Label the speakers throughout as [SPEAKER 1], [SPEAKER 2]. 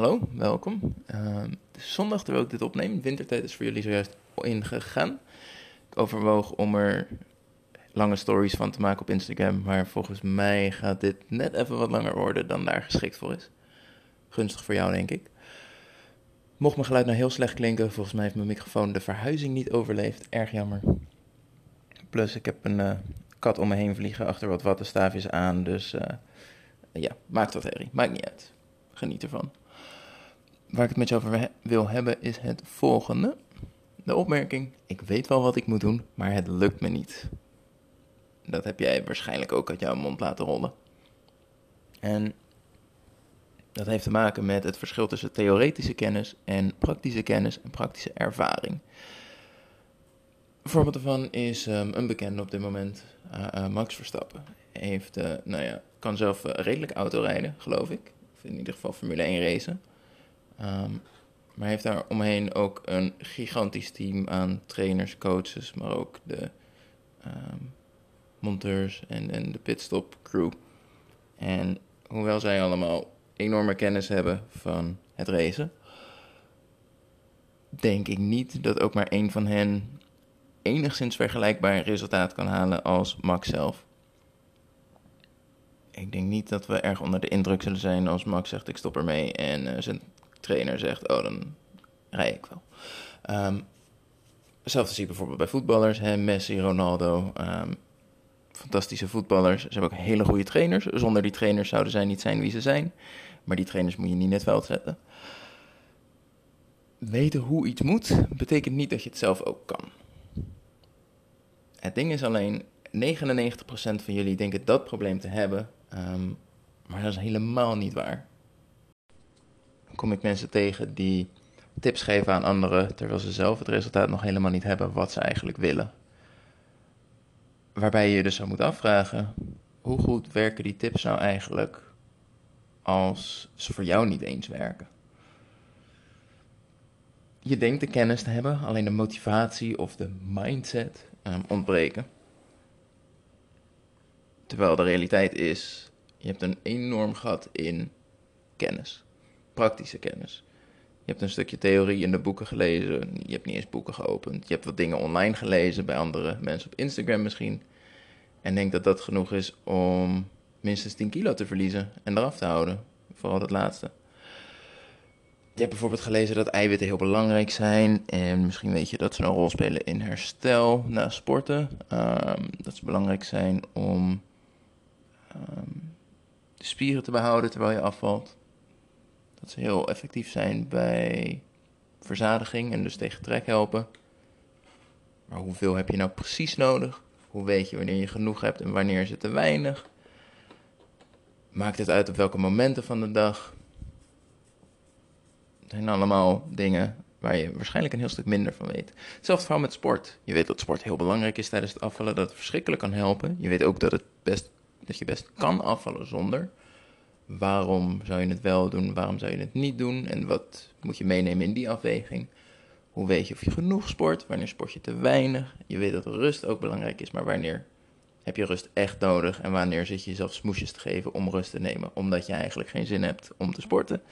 [SPEAKER 1] hallo, welkom. Uh, zondag terwijl ik dit opneem. Wintertijd is voor jullie zojuist ingegaan. Ik overwoog om er lange stories van te maken op Instagram, maar volgens mij gaat dit net even wat langer worden dan daar geschikt voor is. Gunstig voor jou, denk ik. Mocht mijn geluid nou heel slecht klinken, volgens mij heeft mijn microfoon de verhuizing niet overleefd. Erg jammer. Plus, ik heb een uh, kat om me heen vliegen achter wat wattenstaafjes aan, dus uh, ja, maakt wat herrie. Maakt niet uit. Geniet ervan. Waar ik het met je over wil hebben is het volgende. De opmerking: Ik weet wel wat ik moet doen, maar het lukt me niet. Dat heb jij waarschijnlijk ook uit jouw mond laten rollen. En dat heeft te maken met het verschil tussen theoretische kennis en praktische kennis en praktische ervaring. Een voorbeeld daarvan is um, een bekende op dit moment, uh, uh, Max Verstappen. Heeft, uh, nou ja, kan zelf redelijk auto rijden, geloof ik. Of in ieder geval Formule 1 racen. Um, maar heeft daar omheen ook een gigantisch team aan trainers, coaches, maar ook de um, monteurs en, en de pitstop crew. En hoewel zij allemaal enorme kennis hebben van het racen, denk ik niet dat ook maar één van hen enigszins vergelijkbaar resultaat kan halen als Max zelf. Ik denk niet dat we erg onder de indruk zullen zijn als Max zegt ik stop ermee en uh, zijn trainer zegt oh dan rij ik wel. Um, hetzelfde zie je bijvoorbeeld bij voetballers, hè, Messi, Ronaldo, um, fantastische voetballers. Ze hebben ook hele goede trainers. Zonder die trainers zouden zij niet zijn wie ze zijn. Maar die trainers moet je niet in het veld zetten. Weten hoe iets moet, betekent niet dat je het zelf ook kan. Het ding is alleen, 99% van jullie denken dat probleem te hebben, um, maar dat is helemaal niet waar. Kom ik mensen tegen die tips geven aan anderen, terwijl ze zelf het resultaat nog helemaal niet hebben wat ze eigenlijk willen. Waarbij je je dus zou moeten afvragen, hoe goed werken die tips nou eigenlijk als ze voor jou niet eens werken? Je denkt de kennis te hebben, alleen de motivatie of de mindset um, ontbreken. Terwijl de realiteit is, je hebt een enorm gat in kennis, praktische kennis. Je hebt een stukje theorie in de boeken gelezen, je hebt niet eens boeken geopend. Je hebt wat dingen online gelezen bij andere mensen op Instagram misschien. En denk dat dat genoeg is om minstens 10 kilo te verliezen en eraf te houden. Vooral dat laatste. Je hebt bijvoorbeeld gelezen dat eiwitten heel belangrijk zijn. En misschien weet je dat ze een rol spelen in herstel na sporten. Um, dat ze belangrijk zijn om um, de spieren te behouden terwijl je afvalt. Dat ze heel effectief zijn bij verzadiging en dus tegen trek helpen. Maar hoeveel heb je nou precies nodig? Hoe weet je wanneer je genoeg hebt en wanneer is het te weinig? Maakt het uit op welke momenten van de dag? Het zijn allemaal dingen waar je waarschijnlijk een heel stuk minder van weet. Hetzelfde verhaal met sport. Je weet dat sport heel belangrijk is tijdens het afvallen, dat het verschrikkelijk kan helpen. Je weet ook dat, het best, dat je best kan afvallen zonder. Waarom zou je het wel doen, waarom zou je het niet doen en wat moet je meenemen in die afweging? Hoe weet je of je genoeg sport, wanneer sport je te weinig? Je weet dat rust ook belangrijk is, maar wanneer heb je rust echt nodig en wanneer zit je jezelf smoesjes te geven om rust te nemen, omdat je eigenlijk geen zin hebt om te sporten?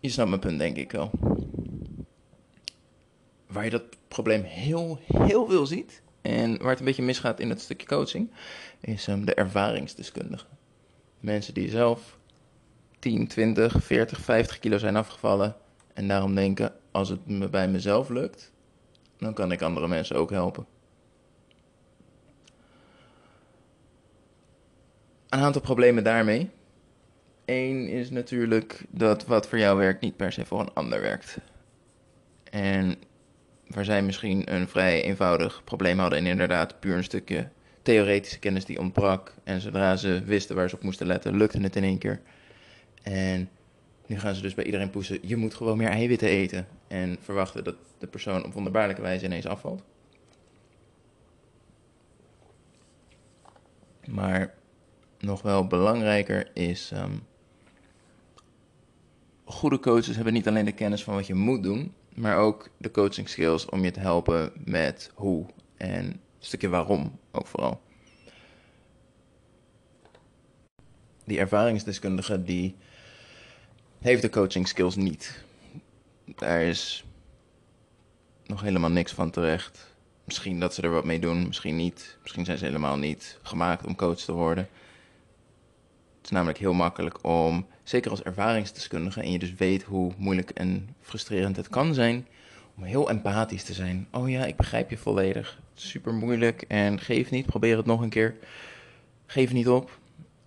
[SPEAKER 1] Je snapt mijn punt, denk ik wel. Waar je dat probleem heel, heel veel ziet en waar het een beetje misgaat in het stukje coaching, is um, de ervaringsdeskundige. Mensen die zelf 10, 20, 40, 50 kilo zijn afgevallen en daarom denken: als het me bij mezelf lukt, dan kan ik andere mensen ook helpen. Een aantal problemen daarmee. Eén is natuurlijk dat wat voor jou werkt niet per se voor een ander werkt. En waar zij misschien een vrij eenvoudig probleem hadden en inderdaad puur een stukje theoretische kennis die ontbrak. En zodra ze wisten waar ze op moesten letten, lukte het in één keer. En nu gaan ze dus bij iedereen poesen, je moet gewoon meer eiwitten eten. En verwachten dat de persoon op wonderbaarlijke wijze ineens afvalt. Maar nog wel belangrijker is, um, goede coaches hebben niet alleen de kennis van wat je moet doen, maar ook de coaching skills om je te helpen met hoe en stukje waarom ook vooral. Die ervaringsdeskundige die heeft de coaching skills niet. Daar is nog helemaal niks van terecht. Misschien dat ze er wat mee doen, misschien niet. Misschien zijn ze helemaal niet gemaakt om coach te worden. Het is namelijk heel makkelijk om, zeker als ervaringsdeskundige, en je dus weet hoe moeilijk en frustrerend het kan zijn, om heel empathisch te zijn. Oh ja, ik begrijp je volledig. Super moeilijk en geef niet, probeer het nog een keer. Geef niet op.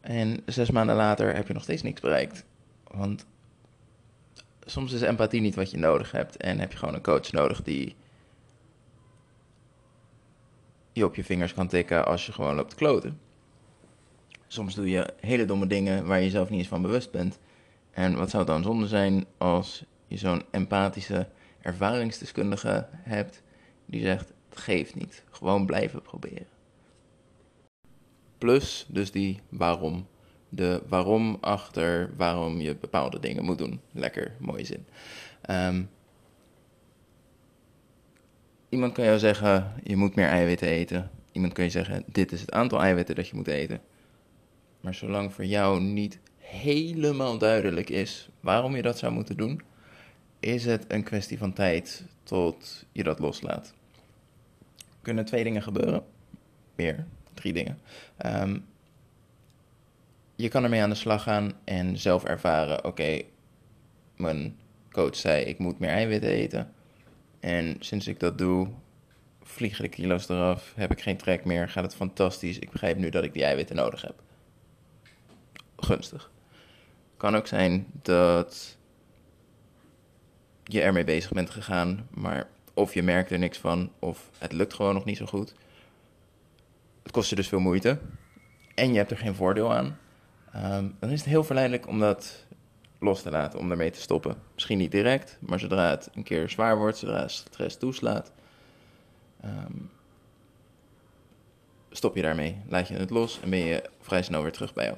[SPEAKER 1] En zes maanden later heb je nog steeds niks bereikt. Want soms is empathie niet wat je nodig hebt. En heb je gewoon een coach nodig die je op je vingers kan tikken als je gewoon loopt te kloten. Soms doe je hele domme dingen waar je zelf niet eens van bewust bent. En wat zou het dan zonde zijn als je zo'n empathische ervaringsdeskundige hebt die zegt: geeft niet, gewoon blijven proberen. Plus dus die waarom. De waarom achter waarom je bepaalde dingen moet doen. Lekker, mooie zin. Ehm, iemand kan jou zeggen, je moet meer eiwitten eten. Iemand kan je zeggen, dit is het aantal eiwitten dat je moet eten. Maar zolang voor jou niet helemaal duidelijk is waarom je dat zou moeten doen, is het een kwestie van tijd tot je dat loslaat. Kunnen twee dingen gebeuren. Meer, drie dingen. Um, je kan ermee aan de slag gaan en zelf ervaren: oké, mijn coach zei ik moet meer eiwitten eten. En sinds ik dat doe, vliegen de kilo's eraf, heb ik geen trek meer, gaat het fantastisch. Ik begrijp nu dat ik die eiwitten nodig heb. Gunstig. Kan ook zijn dat je ermee bezig bent gegaan, maar of je merkt er niks van, of het lukt gewoon nog niet zo goed. Het kost je dus veel moeite en je hebt er geen voordeel aan. Um, dan is het heel verleidelijk om dat los te laten, om daarmee te stoppen. Misschien niet direct, maar zodra het een keer zwaar wordt, zodra stress toeslaat, um, stop je daarmee. Laat je het los en ben je vrij snel weer terug bij jou.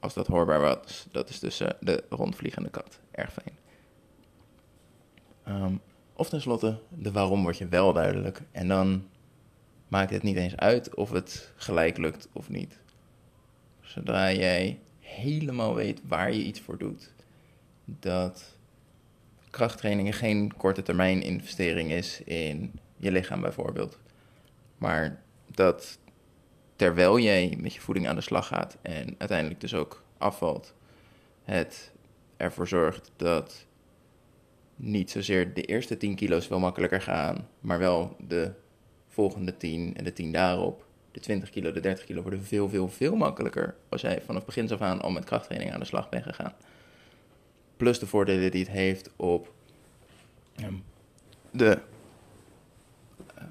[SPEAKER 1] Als dat hoorbaar was, dat is dus uh, de rondvliegende kat. Erg fijn. Um, of tenslotte, de waarom wordt je wel duidelijk. En dan maakt het niet eens uit of het gelijk lukt of niet. Zodra jij helemaal weet waar je iets voor doet, dat krachttrainingen geen korte termijn investering is in je lichaam bijvoorbeeld. Maar dat terwijl jij met je voeding aan de slag gaat en uiteindelijk dus ook afvalt, het ervoor zorgt dat niet zozeer de eerste 10 kilo's veel makkelijker gaan, maar wel de volgende 10 en de 10 daarop de 20 kilo, de 30 kilo worden veel, veel, veel makkelijker als jij vanaf begin af aan al met krachttraining aan de slag bent gegaan. Plus de voordelen die het heeft op um, de uh,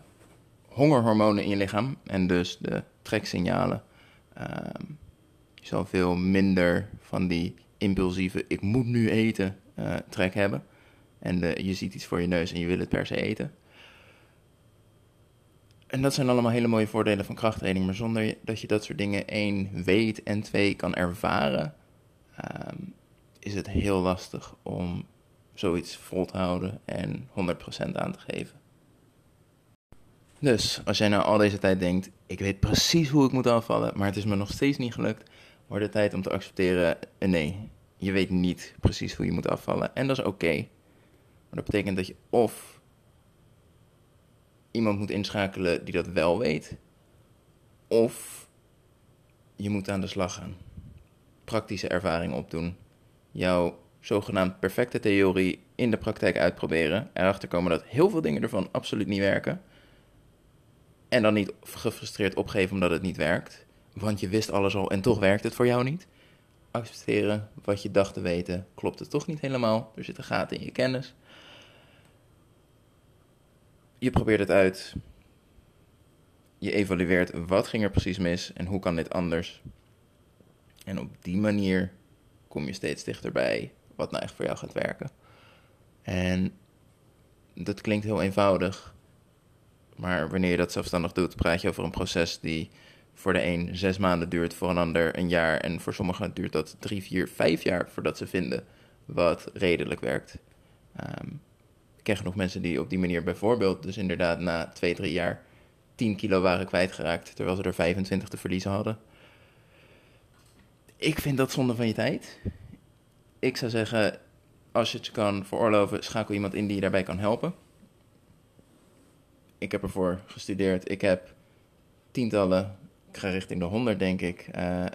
[SPEAKER 1] hongerhormonen in je lichaam en dus de treksignalen. Um, je zal veel minder van die impulsieve ik moet nu eten uh, trek hebben. En de, je ziet iets voor je neus en je wil het per se eten. En dat zijn allemaal hele mooie voordelen van krachttraining. Maar zonder dat je dat soort dingen één weet en twee kan ervaren, um, is het heel lastig om zoiets vol te houden en 100% aan te geven. Dus als jij nou al deze tijd denkt, ik weet precies hoe ik moet afvallen, maar het is me nog steeds niet gelukt, wordt het tijd om te accepteren, eh, nee, je weet niet precies hoe je moet afvallen. En dat is oké. Dat betekent dat je of iemand moet inschakelen die dat wel weet. Of je moet aan de slag gaan. Praktische ervaring opdoen. Jouw zogenaamd perfecte theorie in de praktijk uitproberen. Erachter komen dat heel veel dingen ervan absoluut niet werken. En dan niet gefrustreerd opgeven omdat het niet werkt. Want je wist alles al en toch werkt het voor jou niet. Accepteren wat je dacht te weten, klopt het toch niet helemaal. Er zitten gaten in je kennis je probeert het uit. Je evalueert wat ging er precies mis en hoe kan dit anders. En op die manier kom je steeds dichterbij wat nou echt voor jou gaat werken. En dat klinkt heel eenvoudig. Maar wanneer je dat zelfstandig doet, praat je over een proces die voor de een zes maanden duurt, voor een ander een jaar. En voor sommigen duurt dat drie, vier, vijf jaar voordat ze vinden wat redelijk werkt. Um, ken genoeg mensen die op die manier bijvoorbeeld, dus inderdaad na twee, drie jaar 10 kilo waren kwijtgeraakt, terwijl ze er 25 te verliezen hadden. Ik vind dat zonde van je tijd. ik zou zeggen, als je het kan veroorloven, schakel iemand in die je daarbij kan helpen. Ik heb ervoor gestudeerd. Ik heb tientallen, ik ga richting de honderd denk ik, uh,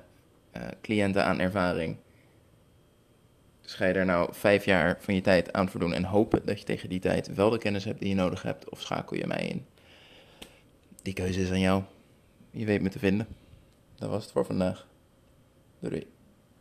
[SPEAKER 1] cliënten aan ervaring. Dus ga daar nou vijf jaar van je tijd aan verdoen en hopen dat je tegen die tijd wel de kennis hebt die je nodig hebt, of schakel je mij in? Die keuze is aan jou. Je weet me te vinden. Dat was het voor vandaag. Doei.